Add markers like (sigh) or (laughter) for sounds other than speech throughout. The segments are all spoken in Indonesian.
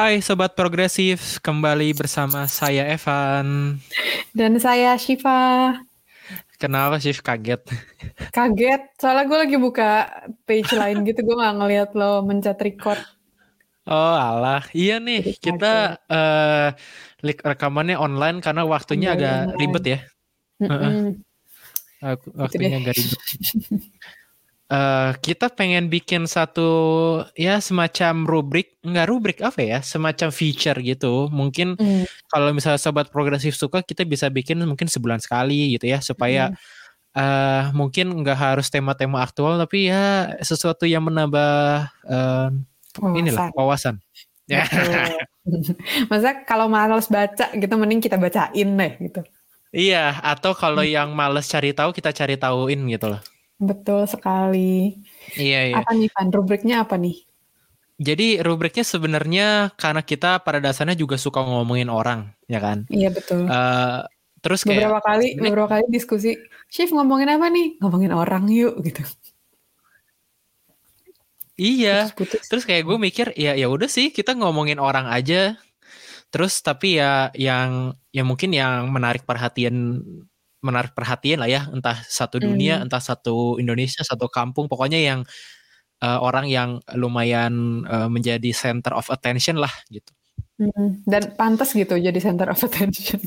Hai Sobat Progresif, kembali bersama saya Evan. Dan saya Shiva. Kenapa sih kaget? Kaget, soalnya gue lagi buka page lain (laughs) gitu, gue gak ngeliat lo mencet record. Oh alah, iya nih Jadi kita uh, rekamannya online karena waktunya Iya, agak online. ribet ya. Mm-mm. Wak- Gitu Waktunya deh. agak ribet. (laughs) Eh, kita pengen bikin satu ya semacam rubrik, nggak rubrik apa ya, semacam feature gitu. Mungkin Mm, kalau misalnya sobat progresif suka, kita bisa bikin mungkin sebulan sekali gitu ya, supaya eh mungkin nggak harus tema-tema aktual, tapi ya sesuatu yang menambah eh, inilah wawasan. Ya. (laughs) Masa kalau malas baca gitu, mending kita bacain deh gitu. Iya, atau kalau yang males cari tahu, kita cari tahuin gitu loh. Betul sekali. Iya, iya. Apa nih, Van? Rubriknya apa nih? Jadi rubriknya sebenarnya karena kita pada dasarnya juga suka ngomongin orang, ya kan? Iya, betul. Eh terus kayak beberapa kali, sebenarnya- beberapa kali diskusi, Shift ngomongin apa nih? Ngomongin orang yuk, gitu. iya, Putus-putus. terus kayak gue mikir ya ya udah sih kita ngomongin orang aja. Terus tapi ya yang ya mungkin yang menarik perhatian menarik perhatian lah ya, entah satu dunia, Hmm. entah satu Indonesia, satu kampung, pokoknya yang eh, orang yang lumayan eh, menjadi center of attention lah gitu. Mm, Dan pantas gitu jadi center of attention.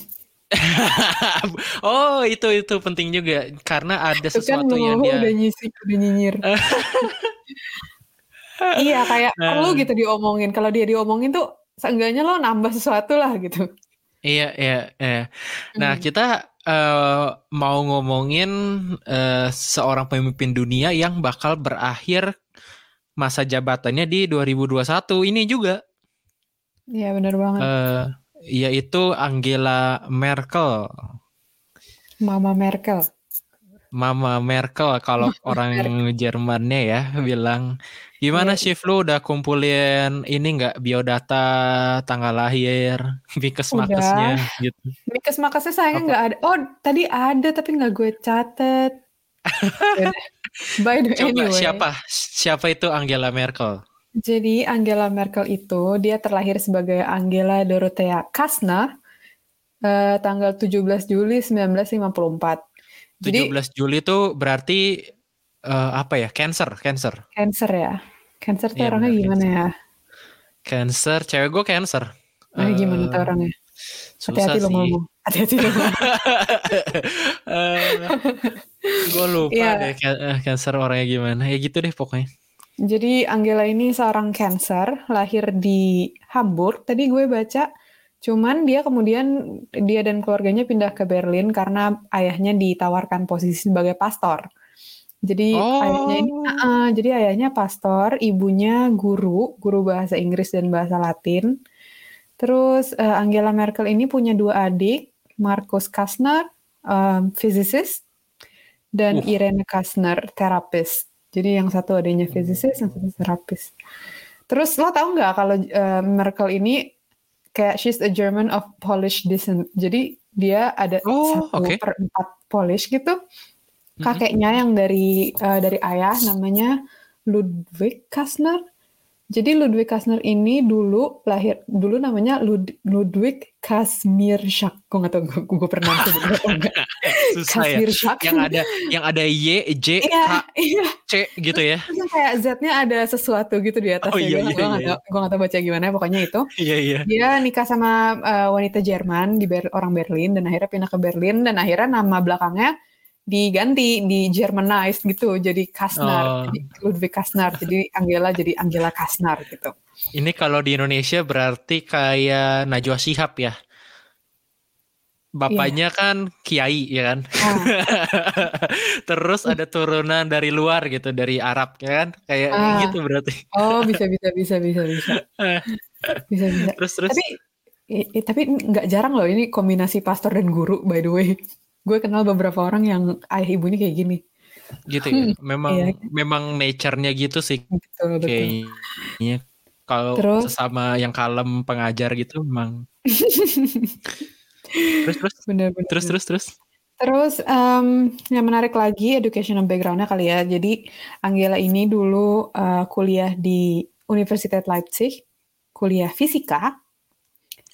(laughs) oh itu itu penting juga karena ada Itu kan sesuatu yang ngomong dia udah nyisik, udah nyinyir. (laughs) iya, kayak perlu gitu diomongin. Kalau dia diomongin tuh seenggaknya lo nambah sesuatu lah gitu. Iya iya iya. Nah Hmm. kita eh, mau ngomongin eh, seorang pemimpin dunia yang bakal berakhir masa jabatannya di 2021 ini juga Iya benar banget. eh, yaitu Angela Merkel. Mama Merkel. Mama Merkel kalau orang Jermannya ya bilang gimana Iya. sih lu udah kumpulin ini nggak biodata tanggal lahir (laughs) bikes makesnya gitu Mikes makasnya sayangnya Apa? nggak ada. Oh tadi ada tapi nggak gue catet. (laughs) By the coba anyway. siapa siapa itu Angela Merkel Jadi Angela Merkel itu dia terlahir sebagai Angela Dorothea Kasna eh, tanggal 17 Juli 1954. Jadi 17 Juli itu berarti eh, apa ya cancer cancer cancer ya. Cancer tuh Iya, orangnya benar, gimana ya? cancer cewek gue cancer Nah, gimana tuh Eh, orangnya? Hati-hati lo ngomong. Hati-hati lo ngomong. gue lupa Iya. deh eh, cancer orangnya gimana ya gitu deh pokoknya Jadi Angela ini seorang cancer, lahir di Hamburg. Tadi gue baca, cuman dia kemudian dia dan keluarganya pindah ke Berlin karena ayahnya ditawarkan posisi sebagai pastor. Jadi Oh. ayahnya ini, uh, jadi ayahnya pastor, ibunya guru, guru bahasa Inggris dan bahasa Latin. Terus eh, Angela Merkel ini punya dua adik, Markus Kastner, um, physicist, dan Uh. Irene Kastner, terapis. Jadi yang satu adanya physicist, yang satu terapis. Terus lo tau nggak kalau eh, Merkel ini kayak she's a German of Polish descent. Jadi dia ada Oh, satu oke. per empat Polish gitu. Kakeknya yang dari eh, dari ayah namanya Ludwig Kastner. Jadi Ludwig Kastner ini dulu lahir dulu namanya Lud- Ludwig Kazmierczak. Gue nggak tahu gue, gue pernah (laughs) susah ya yang ada yang ada Y J Iya, K iya. C gitu ya Terus kayak Z-nya ada sesuatu gitu di atasnya. Oh, iya, gue iya, nggak iya. tahu, gue nggak tahu baca gimana. Pokoknya itu. iya iya Dia nikah sama eh, wanita Jerman di Ber- orang Berlin dan akhirnya pindah ke Berlin dan akhirnya nama belakangnya diganti di Germanized gitu. Jadi Oh. Kastner jadi Ludwig Kastner jadi Angela jadi Angela Kastner gitu. Ini kalau di Indonesia berarti kayak Najwa Shihab ya? Bapaknya kan kiai ya kan? Ah, (laughs) terus ada turunan dari luar gitu dari Arab ya kan? Kayak Ah. gitu berarti. Oh bisa bisa bisa bisa bisa. Bisa bisa. Terus terus? Tapi i- tapi nggak jarang loh ini kombinasi pastor dan guru by the way gue kenal beberapa orang yang ayah ibunya kayak gini. Gitu ya? Memang Iya. memang nature-nya gitu sih. Betul betul. Kayaknya kalau sesama yang kalem pengajar gitu memang. (laughs) Terus terus? Bener bener terus terus terus? Terus em, yang menarik lagi educational background-nya kali ya. Jadi Angela ini dulu eh, kuliah di Universitas Leipzig, kuliah fisika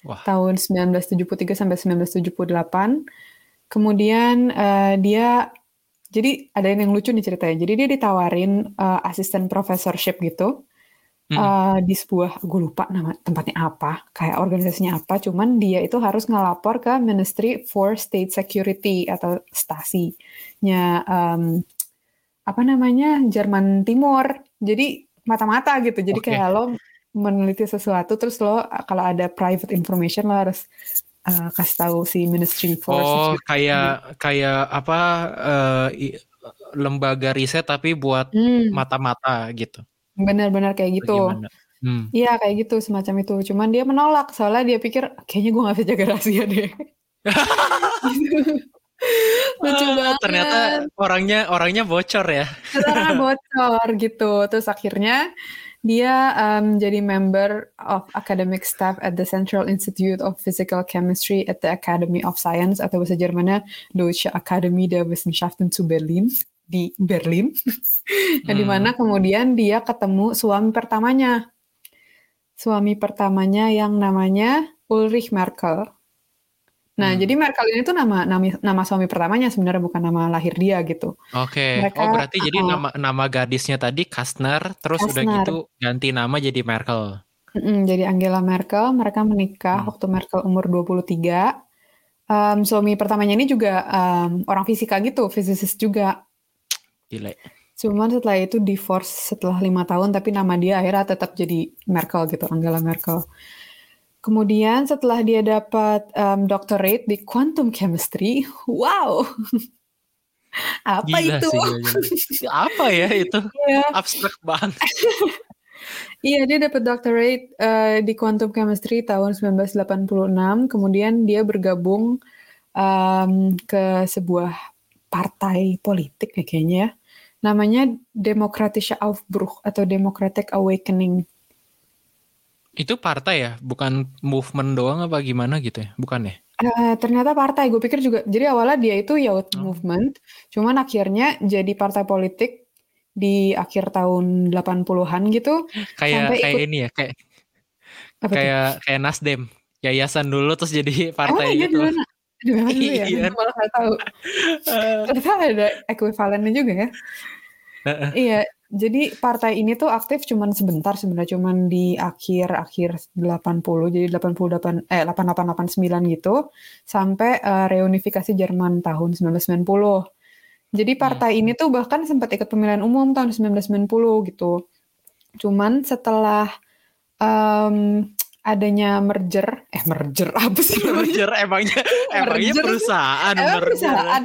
Wah. tahun 1973 sampai 1978. Kemudian uh, dia jadi ada yang lucu nih ceritanya. Jadi dia ditawarin uh, asisten professorship gitu Hmm. uh, di sebuah gue lupa nama tempatnya apa, kayak organisasinya apa. Cuman dia itu harus ngelapor ke Ministry for State Security atau Stasi-nya um, apa namanya Jerman Timur. Jadi mata-mata gitu. Jadi Oke. kayak lo meneliti sesuatu terus lo kalau ada private information lo harus uh, kasih tahu si Ministry for Oh, kayak kayak apa i- lembaga riset tapi buat Hmm, mata-mata gitu. benar-benar kayak gitu. Hmm. Iya kayak gitu semacam itu. Cuman dia menolak soalnya dia pikir kayaknya gue gak bisa jaga rahasia deh. (laughs) Lucu Ah, banget. ternyata orangnya orangnya bocor ya. Ternyata bocor gitu. Terus akhirnya dia um, jadi member of academic staff at the Central Institute of Physical Chemistry at the Academy of Science atau bahasa Jermannya Deutsche Akademie der Wissenschaften zu Berlin di Berlin. (laughs) Nah, di Hmm. mana kemudian dia ketemu suami pertamanya. Suami pertamanya yang namanya Ulrich Merkel. Nah, Hmm. jadi Merkel ini tuh nama, nama nama suami pertamanya sebenarnya bukan nama lahir dia gitu. Oke. Mereka- oh, berarti jadi uh-uh. nama nama gadisnya tadi Kastner, terus udah Kastner. gitu ganti nama jadi Merkel. Mm-mm, jadi Angela Merkel, mereka menikah Hmm. waktu Merkel umur 23. Em, suami pertamanya ini juga em, orang fisika gitu, fisikis juga. Gile. Cuman setelah itu divorce setelah lima tahun, tapi nama dia akhirnya tetap jadi Merkel gitu, Angela Merkel. Kemudian setelah dia dapat em, doctorate di quantum chemistry, wow, (laughs) apa Gila itu? sih. gila, (laughs) gila. Apa ya itu? Iya. Abstrak banget. (laughs) Iya, dia dapat doctorate eh, di quantum chemistry tahun 1986. Kemudian dia bergabung em, ke sebuah partai politik ya kayaknya ya. Namanya Demokratische Aufbruch atau Democratic Awakening. Itu partai ya, bukan movement doang apa gimana gitu ya? Bukan ya? Eh, ternyata partai, gue pikir juga. Jadi awalnya dia itu youth Oh. movement, cuman akhirnya jadi partai politik di akhir tahun 80-an gitu. Kayak kayak ikut- ini ya, kayak Apa kayak kayak Nasdem. Yayasan dulu terus jadi Emang partai iya gitu. dulu, di mana dulu ya? Iya. Malah nggak tahu. (laughs) Ternyata ada ekuivalennya juga ya. Iya, jadi partai ini tuh aktif cuman sebentar sebenarnya cuman di akhir-akhir 80 jadi 88 eh 8889 gitu sampai eh, reunifikasi Jerman tahun 1990. Jadi partai ini tuh bahkan sempat ikut pemilihan umum tahun 1990 gitu. Cuman setelah em, adanya merger, eh merger (laughs) apa sih namanya? merger emangnya (laughs) emangnya Merger. perusahaan Emang merger. perusahaan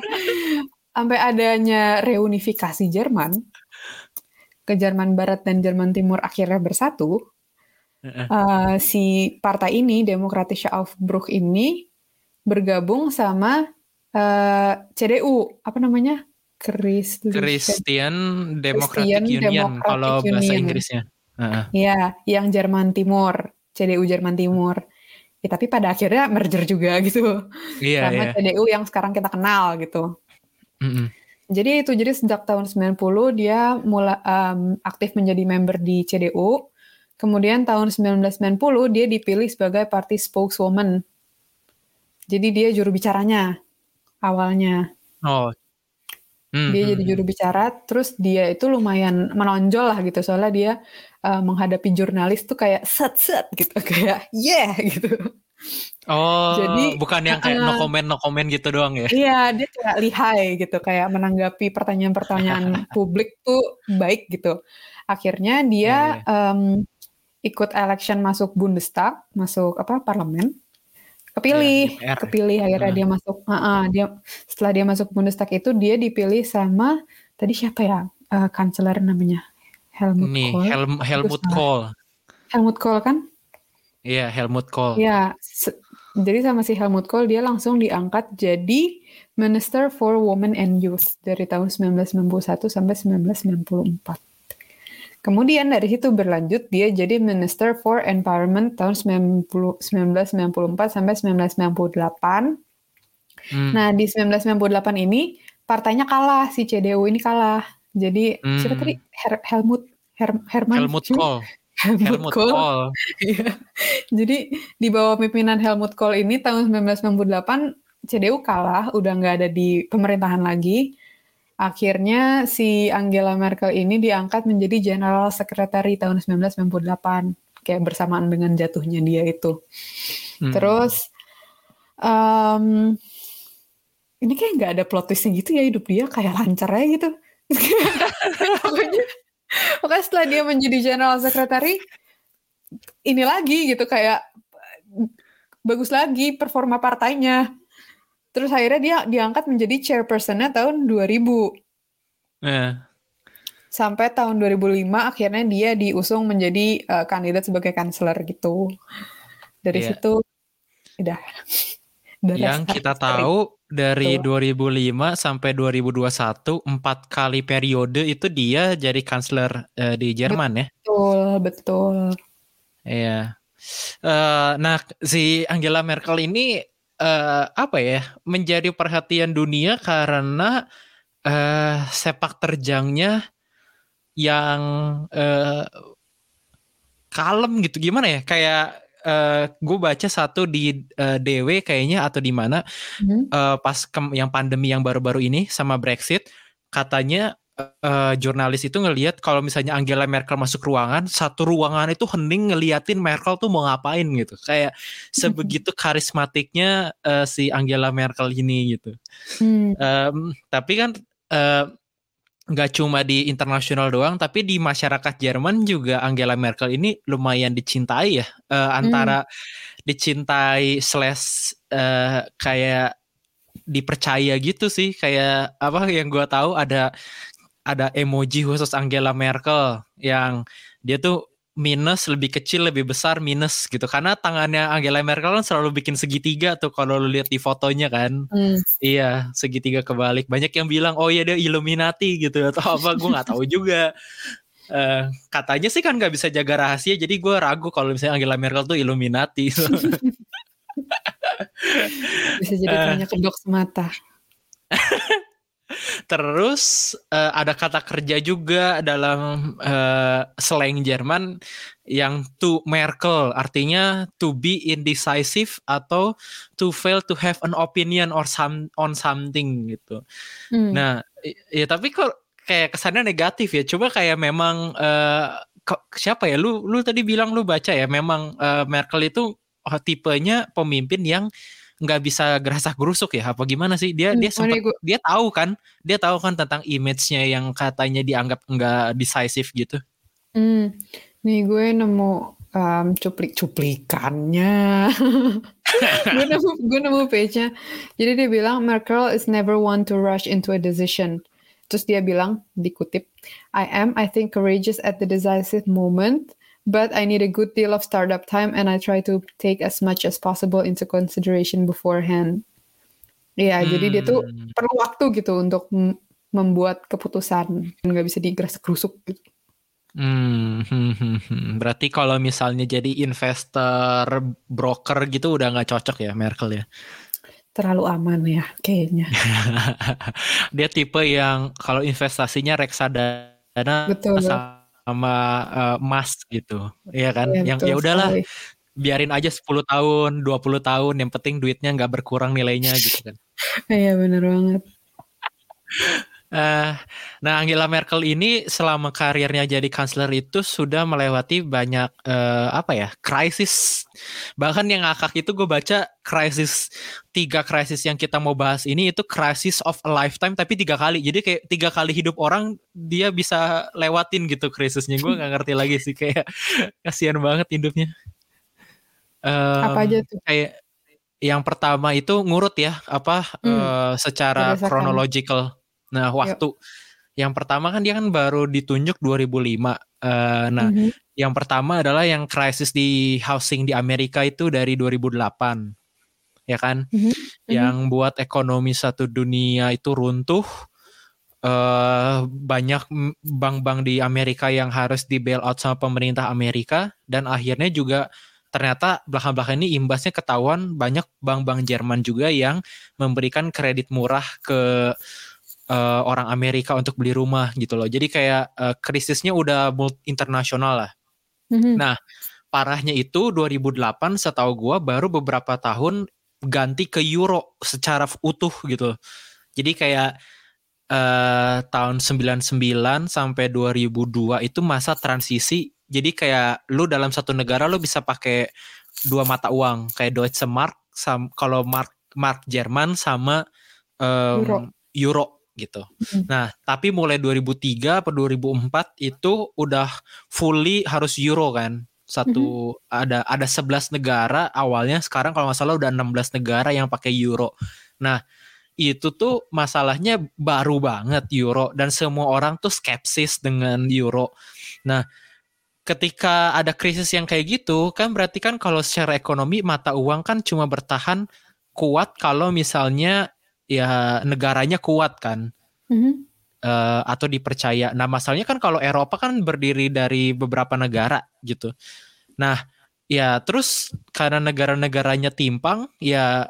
sampai adanya reunifikasi Jerman ke Jerman Barat dan Jerman Timur akhirnya bersatu eh, si partai ini Demokratische Aufbruch ini bergabung sama eh, CDU apa namanya Christliche Christian Democratic Christian Union Democratic kalau bahasa Union. Inggrisnya. Heeh. ya yang Jerman Timur CDU Jerman Timur ya, tapi pada akhirnya merger juga gitu Iya, sama iya. CDU yang sekarang kita kenal gitu Mm-mm. Jadi itu jadi sejak tahun 90 dia mulai em, aktif menjadi member di CDU. Kemudian tahun 1990 dia dipilih sebagai party spokeswoman. Jadi dia juru bicaranya awalnya. Oh. Hmm, Dia hmm, jadi juru bicara terus dia itu lumayan menonjol lah gitu soalnya dia eh, menghadapi jurnalis tuh kayak set set gitu (laughs) kayak yeah gitu. Oh, Jadi, bukan yang kayak uh-uh. no comment no comment gitu doang ya. Iya, dia kayak lihai gitu, kayak menanggapi pertanyaan-pertanyaan (laughs) publik tuh baik gitu. Akhirnya dia em, ikut election masuk Bundestag, masuk apa parlemen, kepilih, Iya, DPR. kepilih akhirnya Hmm. dia masuk. ah, dia setelah dia masuk Bundestag itu dia dipilih sama tadi siapa ya Eh, kanselir namanya Helmut Nih, Kohl. Helm- Helmut. Kohl. Helmut Kohl kan? Iya, Helmut Kohl. Ya, se- jadi sama si Helmut Kohl dia langsung diangkat jadi Minister for Women and Youth dari tahun 1991 sampai 1994. Kemudian dari situ berlanjut dia jadi Minister for Environment tahun 90 1994 sampai 1998. Hmm. Nah, di 1998 ini partainya kalah, si CDU ini kalah. Jadi siapa Hmm. tadi Her- Helmut Her- Herman Helmut Kohl. Helmut, Kohl. Kohl. (laughs) Iya. Jadi di bawah pimpinan Helmut Kohl ini tahun 1998 CDU kalah, udah nggak ada di pemerintahan lagi. Akhirnya si Angela Merkel ini diangkat menjadi General Secretary tahun 1998, kayak bersamaan dengan jatuhnya dia itu. Hmm. Terus um, ini kayak nggak ada plot twistnya gitu ya hidup dia, kayak lancar aja gitu. (laughs) pokoknya, pokoknya setelah dia menjadi General Secretary, ini lagi gitu kayak bagus lagi performa partainya Terus akhirnya dia diangkat menjadi chairpersonnya tahun 2000. Yeah. Sampai tahun 2005 akhirnya dia diusung menjadi uh, kandidat sebagai kanseler gitu. Dari yeah. situ udah. (laughs) Yang kita tahu dari Betul. 2005 sampai 2021 empat kali periode itu dia jadi kanseler uh, di Jerman ya. Betul, betul. Iya. Uh, nah, si Angela Merkel ini uh, apa ya menjadi perhatian dunia karena uh, sepak terjangnya yang uh, kalem gitu gimana ya kayak uh, gue baca satu di uh, DW kayaknya atau di mana hmm. uh, pas yang pandemi yang baru-baru ini sama Brexit katanya uh, jurnalis itu ngelihat kalau misalnya Angela Merkel masuk ruangan, satu ruangan itu hening ngeliatin Merkel tuh mau ngapain gitu. Kayak sebegitu (laughs) karismatiknya uh, si Angela Merkel ini gitu. Hmm. Um, tapi kan uh, nggak cuma di internasional doang, tapi di masyarakat Jerman juga Angela Merkel ini lumayan dicintai ya. Uh, antara hmm. dicintai slash uh, kayak dipercaya gitu sih kayak apa yang gue tahu ada ada emoji khusus Angela Merkel yang dia tuh minus lebih kecil lebih besar minus gitu. Karena tangannya Angela Merkel kan selalu bikin segitiga tuh kalau lu lihat di fotonya kan. Hmm. iya segitiga kebalik. Banyak yang bilang oh iya dia Illuminati gitu atau apa. Gue nggak tahu juga. Uh, katanya sih kan nggak bisa jaga rahasia jadi gue ragu kalau misalnya Angela Merkel tuh Illuminati. (laughs) Bisa jadi uh, banyak kedok semata (laughs) Terus uh, ada kata kerja juga dalam uh, slang Jerman yang to Merkel artinya to be indecisive atau to fail to have an opinion or some on something gitu. Hmm. Nah, ya tapi kok kayak kesannya negatif ya. Coba kayak memang uh, siapa ya? Lu lu tadi bilang lu baca ya memang uh, Merkel itu oh, tipenya pemimpin yang nggak bisa gerasa gerusuk ya? Apa gimana sih? Dia hmm, dia sempat gua... dia tahu kan? Dia tahu kan tentang image-nya yang katanya dianggap nggak decisive gitu? Hmm. nih gue nemu um, cuplik cuplikannya. (laughs) Gue nemu gue nemu page-nya. Jadi dia bilang Merkel is never one to rush into a decision. Terus dia bilang dikutip I am I think courageous at the decisive moment but I need a good deal of startup time and I try to take as much as possible into consideration beforehand. Iya, hmm. jadi dia tuh hmm. perlu waktu gitu untuk membuat keputusan, nggak bisa digeras kerusuk gitu. Hmm, hmm, hmm, hmm, berarti kalau misalnya jadi investor broker gitu udah nggak cocok ya Merkel ya? Terlalu aman ya kayaknya. (laughs) dia tipe yang kalau investasinya reksadana Betul sama uh, emas gitu. Iya kan? Ya, yang ya udahlah biarin aja 10 tahun, 20 tahun yang penting duitnya nggak berkurang nilainya gitu kan. Iya bener banget. Uh, nah Angela Merkel ini selama karirnya jadi kansler itu sudah melewati banyak uh, apa ya krisis. Bahkan yang ngakak itu gue baca krisis tiga krisis yang kita mau bahas ini itu krisis of a lifetime tapi tiga kali. Jadi kayak tiga kali hidup orang dia bisa lewatin gitu krisisnya. Gue nggak ngerti lagi sih kayak (laughs) kasihan banget hidupnya. Um, apa aja tuh? kayak yang pertama itu ngurut ya apa hmm, uh, secara kronological Nah, waktu Yuk. yang pertama kan dia kan baru ditunjuk 2005. Uh, eh, nah, mm -hmm. yang pertama adalah yang krisis di housing di Amerika itu dari 2008. Ya kan? Mm -hmm. Yang buat ekonomi satu dunia itu runtuh. Uh, banyak bank-bank di Amerika yang harus di bailout sama pemerintah Amerika dan akhirnya juga ternyata belakang-belakang ini imbasnya ketahuan banyak bank-bank Jerman juga yang memberikan kredit murah ke uh, orang Amerika untuk beli rumah gitu loh. Jadi kayak uh, krisisnya udah internasional lah. Mhm. Nah, parahnya itu 2008 setahu gua baru beberapa tahun ganti ke euro secara utuh gitu. Jadi kayak eh tahun 99 sampai 2002 itu masa transisi. Jadi kayak lu dalam satu negara lu bisa pakai dua mata uang kayak Deutsche Mark kalau mark mark Jerman sama em, Euro. euro gitu. Hmm. Nah, tapi mulai 2003 atau 2004 itu udah fully harus euro kan. Satu ada ada 11 negara awalnya sekarang kalau nggak salah udah 16 negara yang pakai euro. Nah, itu tuh masalahnya baru banget euro dan semua orang tuh skepsis dengan euro. Nah, ketika ada krisis yang kayak gitu kan berarti kan kalau secara ekonomi mata uang kan cuma bertahan kuat kalau misalnya ya negaranya kuat kan Mhm. eh, atau dipercaya. Nah, masalahnya kan kalau Eropa kan berdiri dari beberapa negara gitu. Nah, ya terus karena negara-negaranya timpang, ya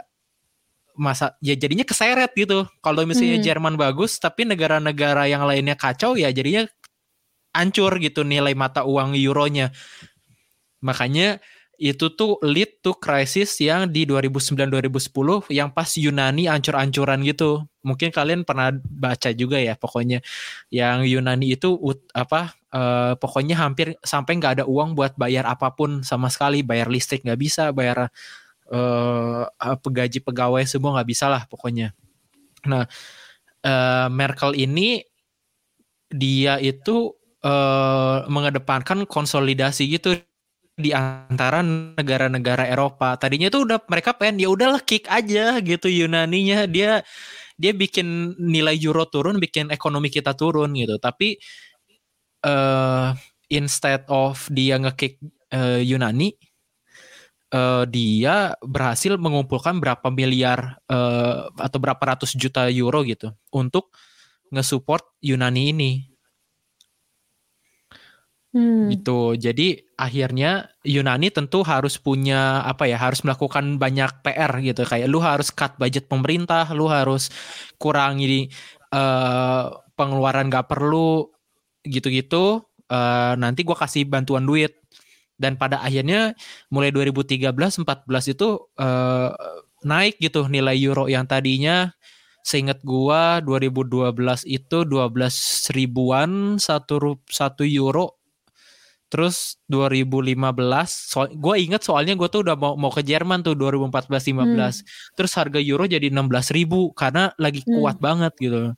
masa ya jadinya keseret gitu. Kalau misalnya Hmm. Jerman bagus, tapi negara-negara yang lainnya kacau, ya jadinya hancur gitu nilai mata uang euronya. Makanya itu tuh lead to krisis yang di 2009-2010 yang pas Yunani ancur-ancuran gitu. Mungkin kalian pernah baca juga ya pokoknya yang Yunani itu apa eh, pokoknya hampir sampai nggak ada uang buat bayar apa pun sama sekali, bayar listrik nggak bisa, bayar eh apa, gaji pegawai semua nggak bisa lah pokoknya. Nah, eh, Merkel ini dia itu eh, mengedepankan konsolidasi gitu di antara negara-negara Eropa. Tadinya tuh udah mereka pengen ya udahlah kick aja gitu Yunaninya dia dia bikin nilai euro turun, bikin ekonomi kita turun gitu. Tapi eh instead of dia ngekick eh, Yunani eh, dia berhasil mengumpulkan berapa miliar eh, atau berapa ratus juta euro gitu untuk nge-support Yunani ini Hmm. gitu. Jadi akhirnya Yunani tentu harus punya apa ya, harus melakukan banyak PR gitu. Kayak lu harus cut budget pemerintah, lu harus kurangi eh, pengeluaran gak perlu gitu-gitu. Eh, nanti gua kasih bantuan duit. Dan pada akhirnya mulai 2013-14 itu eh, naik gitu nilai euro yang tadinya seingat gua 2012 itu 12 ribuan satu satu euro Terus 2015, so, gue inget soalnya gue tuh udah mau mau ke Jerman tuh 2014-15. Terus harga euro jadi 16 ribu karena lagi Hmm. kuat banget gitu.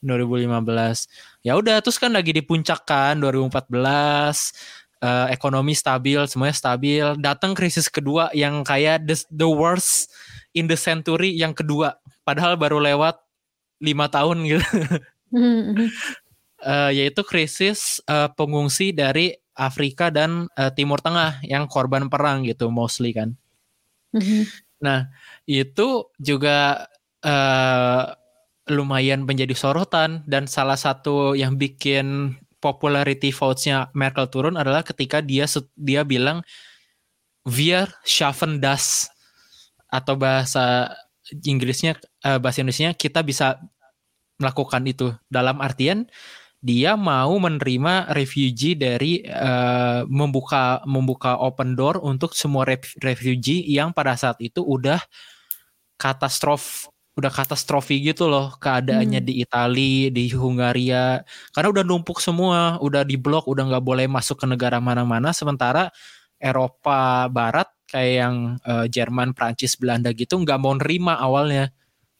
2015. Ya udah terus kan lagi di puncak kan 2014 eh, ekonomi stabil, semuanya stabil. Datang krisis kedua yang kayak the, the worst in the century yang kedua. Padahal baru lewat lima tahun gitu. Mhm. Eh, yaitu krisis eh, pengungsi dari Afrika dan eh, Timur Tengah yang korban perang gitu mostly kan. Mhm. Nah itu juga eh, lumayan menjadi sorotan dan salah satu yang bikin popularity votes-nya Merkel turun adalah ketika dia dia bilang wir schaffen das atau bahasa Inggrisnya eh, bahasa Indonesia kita bisa melakukan itu dalam artian dia mau menerima refugee dari eh, membuka membuka open door untuk semua ref- refugee yang pada saat itu udah katastrof udah katastrofi gitu loh keadaannya Hmm. di Italia di Hungaria karena udah numpuk semua udah diblok udah nggak boleh masuk ke negara mana-mana sementara Eropa Barat kayak yang eh, Jerman Prancis Belanda gitu nggak mau nerima awalnya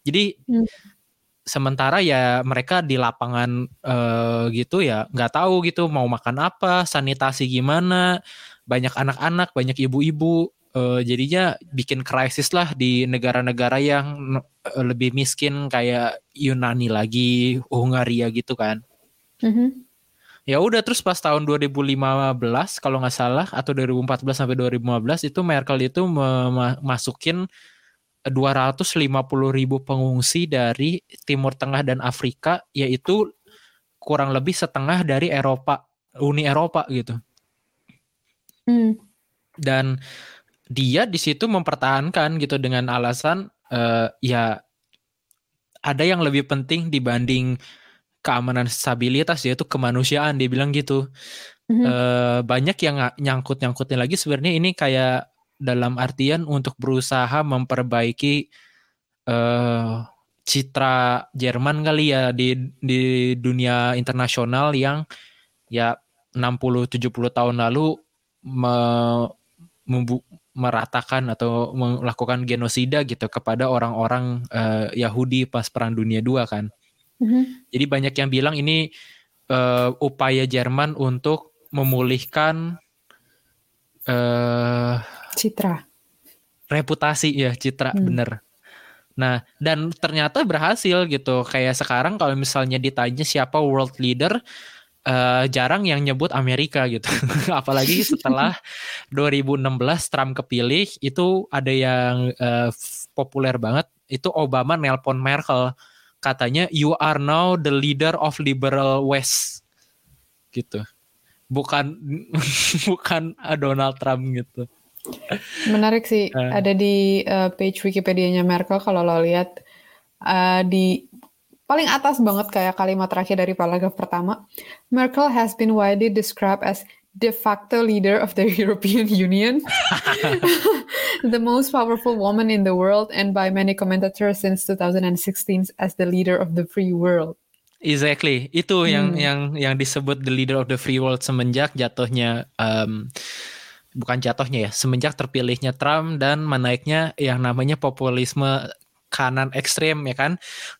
jadi Hmm. Sementara ya mereka di lapangan eh, gitu ya nggak tahu gitu mau makan apa sanitasi gimana banyak anak-anak banyak ibu-ibu eh, jadinya bikin krisis lah di negara-negara yang eh, lebih miskin kayak Yunani lagi Hungaria gitu kan Mhm. ya udah terus pas tahun 2015 kalau nggak salah atau 2014 sampai 2015 itu Merkel itu memasukin 250 ribu pengungsi dari Timur Tengah dan Afrika yaitu kurang lebih setengah dari Eropa Uni Eropa gitu Hmm. dan dia di situ mempertahankan gitu dengan alasan eh, ya ada yang lebih penting dibanding keamanan stabilitas yaitu kemanusiaan dia bilang gitu mm-hmm. uh, banyak yang nyangkut nyangkutin lagi sebenarnya ini kayak dalam artian untuk berusaha memperbaiki uh, citra Jerman kali ya di di dunia internasional yang ya 60 70 tahun lalu me, membu, meratakan atau melakukan genosida gitu kepada orang-orang uh, Yahudi pas perang dunia II kan. Mm-hmm. Jadi banyak yang bilang ini uh, upaya Jerman untuk memulihkan uh, citra. Reputasi ya citra hmm. bener. Nah dan ternyata berhasil gitu. Kayak sekarang kalau misalnya ditanya siapa world leader uh, jarang yang nyebut Amerika gitu. (laughs) Apalagi setelah (laughs) 2016 Trump kepilih itu ada yang uh, populer banget. Itu Obama nelpon Merkel. Katanya you are now the leader of liberal West. Gitu. Bukan (laughs) bukan Donald Trump gitu Menarik sih, uh. ada di uh, page Wikipedia-nya Merkel kalau lo lihat uh, di paling atas banget kayak kalimat terakhir dari paragraf pertama. Merkel has been widely described as de facto leader of the (laughs) European Union, (laughs) the most powerful woman in the world, and by many commentators since 2016 as the leader of the free world. Exactly, itu hmm. yang yang yang disebut the leader of the free world semenjak jatuhnya um, bukan jatuhnya ya semenjak terpilihnya Trump dan menaiknya yang namanya populisme kanan ekstrem ya kan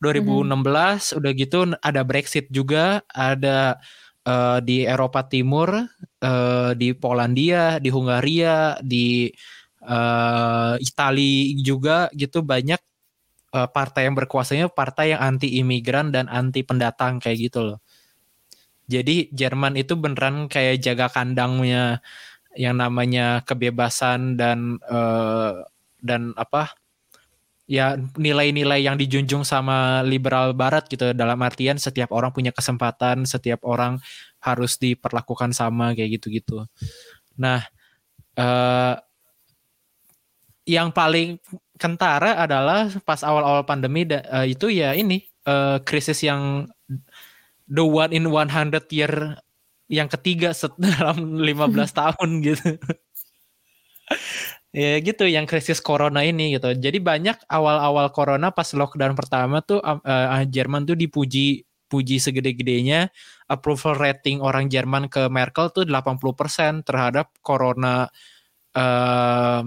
2016 hmm. udah gitu ada Brexit juga ada uh, di Eropa Timur uh, di Polandia di Hungaria di uh, Italia juga gitu banyak uh, partai yang berkuasanya partai yang anti imigran dan anti pendatang kayak gitu loh jadi Jerman itu beneran kayak jaga kandangnya yang namanya kebebasan dan uh, dan apa ya nilai-nilai yang dijunjung sama liberal barat gitu. Dalam artian setiap orang punya kesempatan setiap orang harus diperlakukan sama kayak gitu-gitu. Nah uh, yang paling kentara adalah pas awal-awal pandemi uh, itu ya ini uh, krisis yang the one in 100 year yang ketiga (laughs) dalam 15 tahun gitu. (laughs) ya gitu yang krisis corona ini gitu. Jadi banyak awal-awal corona pas lockdown pertama tuh uh, Jerman tuh dipuji puji segede-gedenya approval rating orang Jerman ke Merkel tuh 80% terhadap corona uh,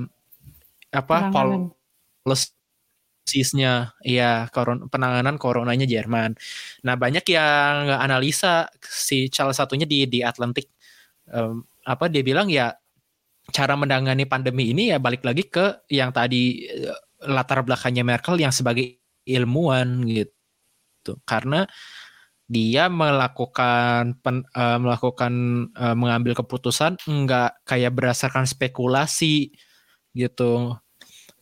apa policy sisnya ya koron, penanganan coronanya Jerman. Nah banyak yang analisa si salah satunya di di Atlantic um, apa dia bilang ya cara menangani pandemi ini ya balik lagi ke yang tadi uh, latar belakangnya Merkel yang sebagai ilmuwan gitu. Karena dia melakukan pen, uh, melakukan uh, mengambil keputusan enggak kayak berdasarkan spekulasi gitu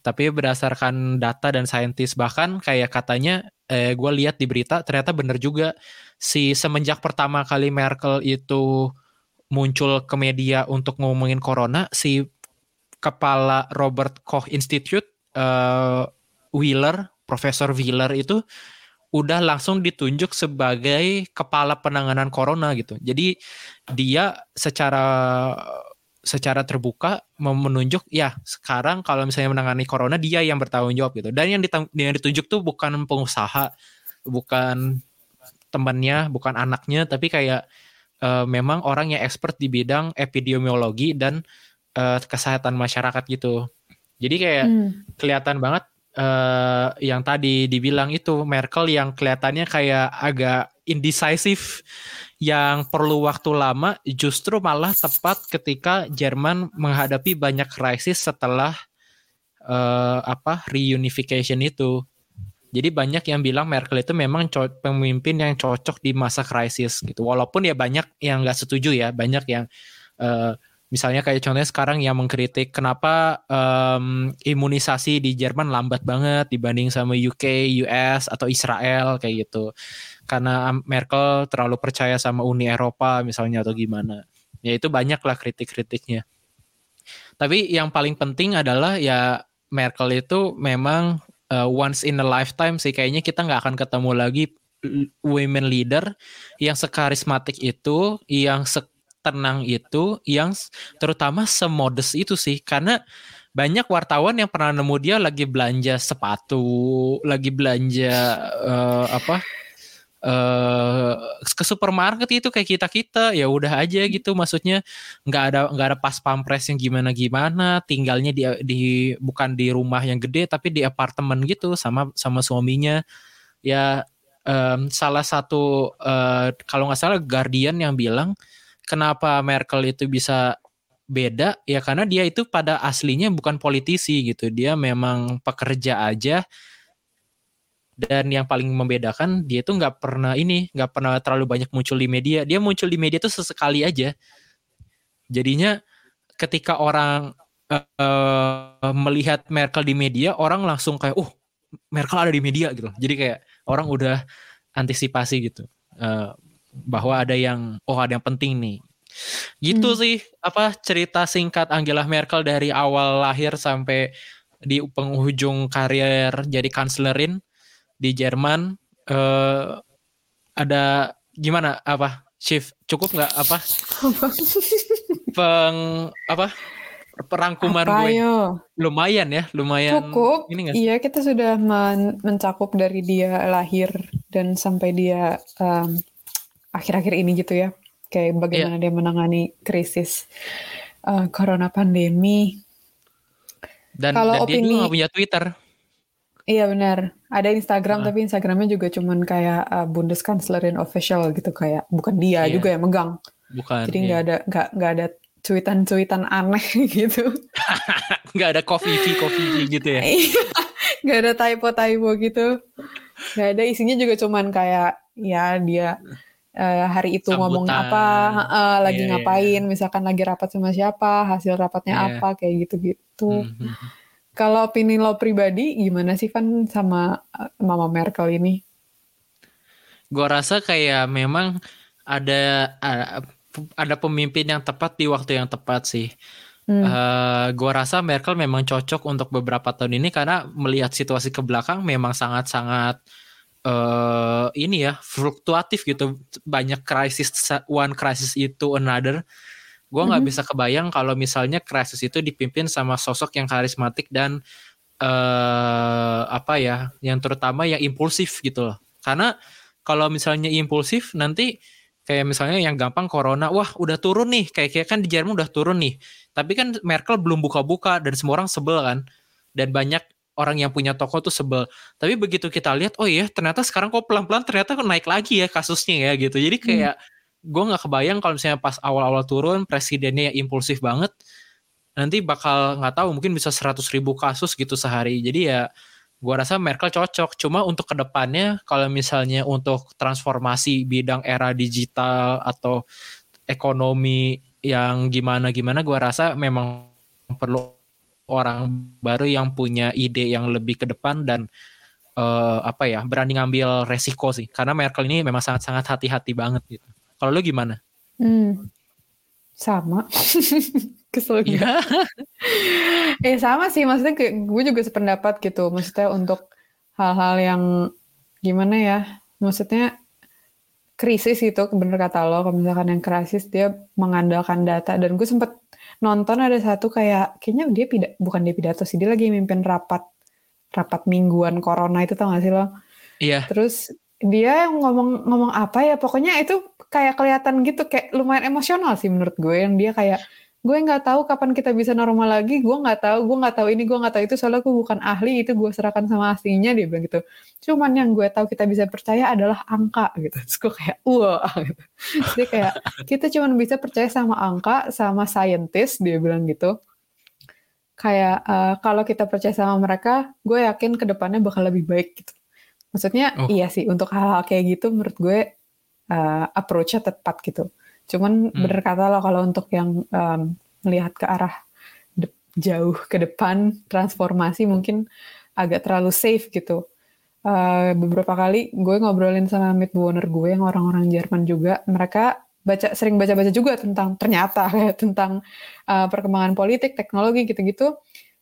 tapi berdasarkan data dan saintis bahkan kayak katanya eh, gue lihat di berita ternyata bener juga. Si semenjak pertama kali Merkel itu muncul ke media untuk ngomongin corona si kepala Robert Koch Institute uh, Wheeler Profesor Wheeler itu udah langsung ditunjuk sebagai kepala penanganan corona gitu. Jadi dia secara secara terbuka menunjuk ya sekarang kalau misalnya menangani corona dia yang bertanggung jawab gitu dan yang, yang ditunjuk tuh bukan pengusaha bukan temannya bukan anaknya tapi kayak uh, memang orang yang expert di bidang epidemiologi dan uh, kesehatan masyarakat gitu jadi kayak hmm. kelihatan banget uh, yang tadi dibilang itu Merkel yang kelihatannya kayak agak indecisive yang perlu waktu lama justru malah tepat ketika Jerman menghadapi banyak krisis setelah uh, apa reunification itu. Jadi banyak yang bilang Merkel itu memang pemimpin yang cocok di masa krisis gitu. Walaupun ya banyak yang nggak setuju ya, banyak yang uh, misalnya kayak contohnya sekarang yang mengkritik kenapa um, imunisasi di Jerman lambat banget dibanding sama UK, US atau Israel kayak gitu karena Merkel terlalu percaya sama Uni Eropa misalnya atau gimana. Ya itu banyak lah kritik-kritiknya. Tapi yang paling penting adalah ya Merkel itu memang uh, once in a lifetime sih kayaknya kita nggak akan ketemu lagi women leader yang sekarismatik itu, yang se setenang itu yang terutama semodest itu sih. Karena banyak wartawan yang pernah nemu dia lagi belanja sepatu, lagi belanja uh, apa uh, ke supermarket itu kayak kita kita ya udah aja gitu maksudnya nggak ada nggak ada pas pampres yang gimana gimana tinggalnya di di bukan di rumah yang gede tapi di apartemen gitu sama sama suaminya. Ya um, salah satu uh, kalau nggak salah Guardian yang bilang kenapa Merkel itu bisa beda? Ya karena dia itu pada aslinya bukan politisi gitu. Dia memang pekerja aja. Dan yang paling membedakan dia itu nggak pernah ini nggak pernah terlalu banyak muncul di media. Dia muncul di media itu sesekali aja. Jadinya ketika orang uh, melihat Merkel di media orang langsung kayak uh Merkel ada di media gitu. Jadi kayak orang udah antisipasi gitu. Uh, bahwa ada yang oh ada yang penting nih Gitu hmm. sih apa cerita singkat Angela Merkel dari awal lahir sampai di penghujung karir jadi kanslerin di Jerman uh, ada gimana apa shift cukup nggak apa (laughs) peng apa perangkuman apa gue yo? lumayan ya lumayan cukup ini gak? iya kita sudah men mencakup dari dia lahir dan sampai dia um, akhir-akhir ini gitu ya kayak bagaimana yeah. dia menangani krisis uh, corona pandemi. Dan, Kalau dan opini, dia juga gak punya Twitter. Iya benar. Ada Instagram uh. tapi Instagramnya juga cuman kayak uh, Bundeskanzlerin official gitu kayak bukan dia yeah. juga yang megang. Bukan. Jadi nggak yeah. ada nggak nggak ada cuitan-cuitan aneh (laughs) gitu. (laughs) Nggak ada coffee coffee gitu ya. Iya. nggak ada typo-typo gitu. Nggak ada isinya juga cuman kayak ya dia uh, hari itu Sambutan. ngomong apa, uh, lagi yeah, ngapain, yeah. misalkan lagi rapat sama siapa, hasil rapatnya yeah. apa, kayak gitu-gitu. Mm -hmm. Kalau opini lo pribadi gimana sih Van sama uh, Mama Merkel ini? Gue rasa kayak memang ada ada pemimpin yang tepat di waktu yang tepat sih. Hmm. Uh, gue rasa Merkel memang cocok untuk beberapa tahun ini karena melihat situasi ke belakang memang sangat-sangat uh, ini ya fluktuatif gitu. Banyak krisis one krisis itu another. Gue nggak mm -hmm. bisa kebayang kalau misalnya krisis itu dipimpin sama sosok yang karismatik dan uh, apa ya yang terutama yang impulsif gitu loh. Karena kalau misalnya impulsif nanti kayak misalnya yang gampang corona wah udah turun nih. Kayak kayak kan di Jerman udah turun nih. Tapi kan Merkel belum buka-buka dan semua orang sebel kan. Dan banyak orang yang punya toko tuh sebel. Tapi begitu kita lihat, oh iya ternyata sekarang kok pelan-pelan ternyata naik lagi ya kasusnya ya gitu. Jadi hmm. kayak hmm. gue nggak kebayang kalau misalnya pas awal-awal turun presidennya yang impulsif banget, nanti bakal nggak tahu mungkin bisa 100 ribu kasus gitu sehari. Jadi ya gue rasa Merkel cocok. Cuma untuk ke depannya kalau misalnya untuk transformasi bidang era digital atau ekonomi yang gimana-gimana, gue rasa memang perlu orang baru yang punya ide yang lebih ke depan dan uh, apa ya berani ngambil resiko sih karena Merkel ini memang sangat-sangat hati-hati banget gitu. Kalau lu gimana? Hmm, sama. (laughs) Kesel ya. (laughs) eh sama sih maksudnya gue juga sependapat gitu. Maksudnya untuk hal-hal yang gimana ya? Maksudnya krisis itu bener kata lo kalau misalkan yang krisis dia mengandalkan data dan gue sempet nonton ada satu kayak kayaknya dia pidat, bukan dia pidato sih dia lagi mimpin rapat rapat mingguan corona itu tau gak sih lo? Iya. Terus dia yang ngomong ngomong apa ya pokoknya itu kayak kelihatan gitu kayak lumayan emosional sih menurut gue yang dia kayak gue nggak tahu kapan kita bisa normal lagi. Gue nggak tahu gue nggak tahu ini gue nggak tahu itu. Soalnya gue bukan ahli itu gue serahkan sama aslinya dia bilang gitu. Cuman yang gue tahu kita bisa percaya adalah angka gitu. Terus gue kayak wah gitu. Jadi kayak kita cuma bisa percaya sama angka sama scientist dia bilang gitu. Kayak uh, kalau kita percaya sama mereka gue yakin ke depannya bakal lebih baik gitu. Maksudnya oh. iya sih untuk hal-hal kayak gitu menurut gue uh, approach-nya tepat gitu Cuman hmm. bener kata lo kalau untuk yang um, melihat ke arah jauh ke depan transformasi mungkin agak terlalu safe gitu. Uh, beberapa kali gue ngobrolin sama Mitbewohner gue yang orang-orang Jerman juga, mereka baca sering baca-baca juga tentang ternyata (laughs) kayak tentang uh, perkembangan politik, teknologi gitu-gitu.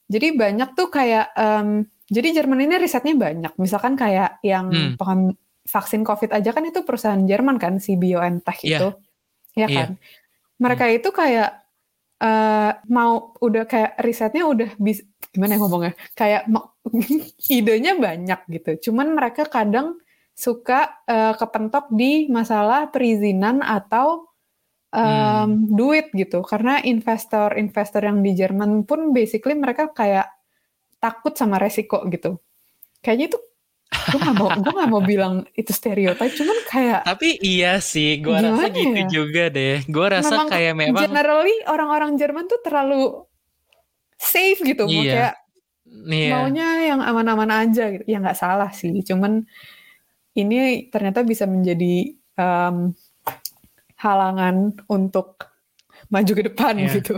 Jadi banyak tuh kayak um, jadi Jerman ini risetnya banyak. Misalkan kayak yang hmm. vaksin COVID aja kan itu perusahaan Jerman kan si BioNTech yeah. itu ya iya. kan? mereka hmm. itu kayak uh, mau udah kayak risetnya udah bisa gimana ya ngomongnya kayak (laughs) idenya banyak gitu cuman mereka kadang suka uh, kepentok di masalah perizinan atau um, hmm. duit gitu karena investor-investor yang di Jerman pun basically mereka kayak takut sama resiko gitu kayaknya itu gue gak mau gue gak mau bilang itu stereotip cuman kayak tapi iya sih gue rasa gitu ya? juga deh gue rasa memang, kayak memang generally orang-orang Jerman tuh terlalu safe gitu iya. mau kayak iya. maunya yang aman-aman aja gitu ya nggak salah sih cuman ini ternyata bisa menjadi um, halangan untuk maju ke depan yeah. gitu.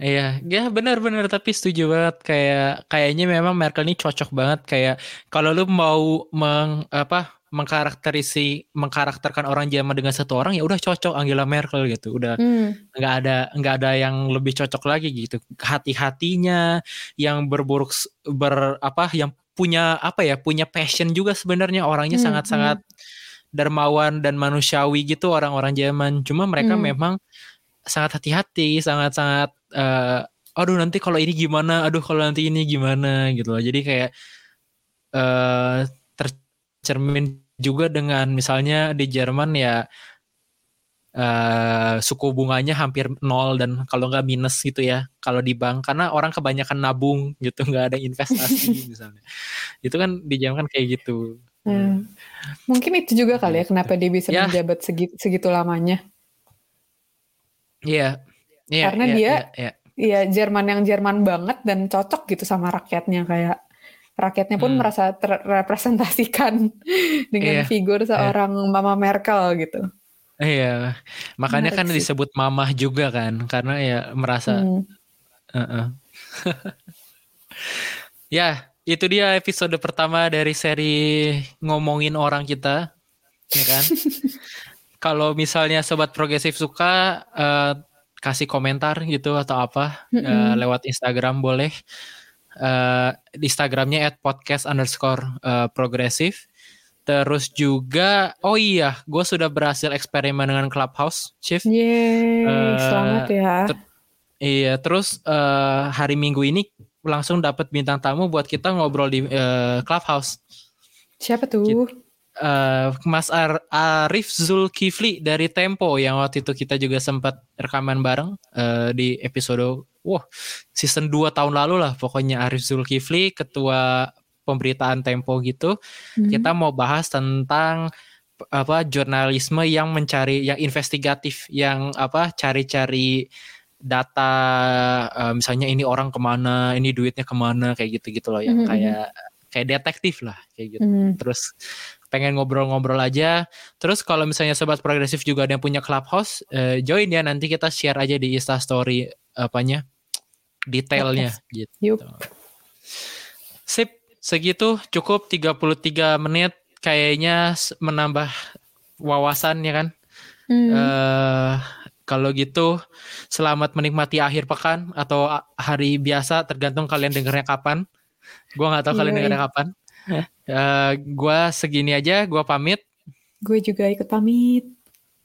Iya, ya benar-benar tapi setuju banget. Kayak kayaknya memang Merkel ini cocok banget. Kayak kalau lu mau meng apa mengkarakterisi mengkarakterkan orang Jerman dengan satu orang ya udah cocok Angela Merkel gitu. Udah hmm. nggak ada nggak ada yang lebih cocok lagi gitu. Hati-hatinya yang berburuk ber apa yang punya apa ya punya passion juga sebenarnya. Orangnya hmm, sangat-sangat hmm, hmm. dermawan dan manusiawi gitu orang-orang Jerman cuma mereka hmm. memang sangat hati-hati sangat-sangat uh, aduh nanti kalau ini gimana? Aduh kalau nanti ini gimana? Gitu loh. Jadi kayak uh, tercermin juga dengan misalnya di Jerman ya uh, suku bunganya hampir nol dan kalau nggak minus gitu ya kalau di bank. Karena orang kebanyakan nabung gitu (laughs) nggak ada investasi (laughs) misalnya. Itu kan di Jerman kan kayak gitu. Hmm. mungkin itu juga kali ya kenapa dia bisa ya. menjabat segitu, segitu lamanya Iya yeah. yeah, karena yeah, dia yeah, yeah. ya Jerman yang Jerman banget dan cocok gitu sama rakyatnya kayak rakyatnya pun hmm. merasa terrepresentasikan (laughs) dengan yeah, figur seorang yeah. Mama Merkel gitu. Iya, makanya Menarik kan sih. disebut mamah juga kan, karena ya merasa. Hmm. Uh -uh. (laughs) ya, itu dia episode pertama dari seri ngomongin orang kita, ya kan? (laughs) Kalau misalnya sobat progresif suka, uh, kasih komentar gitu atau apa mm -hmm. uh, lewat Instagram boleh. Uh, Instagramnya at podcast underscore uh, progresif Terus juga, oh iya, gue sudah berhasil eksperimen dengan Clubhouse, Chief. Yeay, uh, selamat ya. Ter iya, terus uh, hari Minggu ini langsung dapat bintang tamu buat kita ngobrol di uh, Clubhouse. Siapa tuh? Uh, Mas Ar Arif Zulkifli dari Tempo yang waktu itu kita juga sempat rekaman bareng uh, di episode wah season 2 tahun lalu lah pokoknya Arif Zulkifli ketua pemberitaan Tempo gitu. Hmm. Kita mau bahas tentang apa jurnalisme yang mencari yang investigatif yang apa cari-cari data uh, misalnya ini orang ke mana ini duitnya ke mana kayak gitu gitu loh yang hmm. kayak kayak detektif lah kayak gitu hmm. terus pengen ngobrol-ngobrol aja terus kalau misalnya sobat progresif juga ada yang punya clubhouse uh, join ya nanti kita share aja di Insta Story apanya detailnya gitu Yup. sip segitu cukup 33 menit kayaknya menambah wawasan ya kan. Hmm. Uh, kalau gitu selamat menikmati akhir pekan atau hari biasa tergantung kalian dengernya kapan. Gua nggak tahu kalian iya, dengernya iya. kapan. Uh, (laughs) gua segini aja, gua pamit. Gue juga ikut pamit.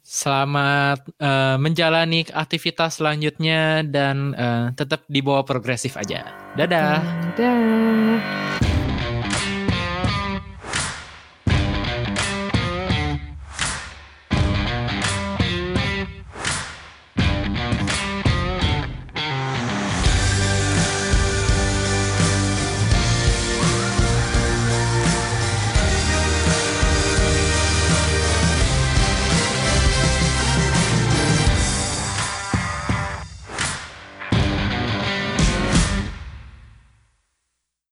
Selamat uh, menjalani aktivitas selanjutnya dan uh, tetap di bawah progresif aja. Dadah. Dadah.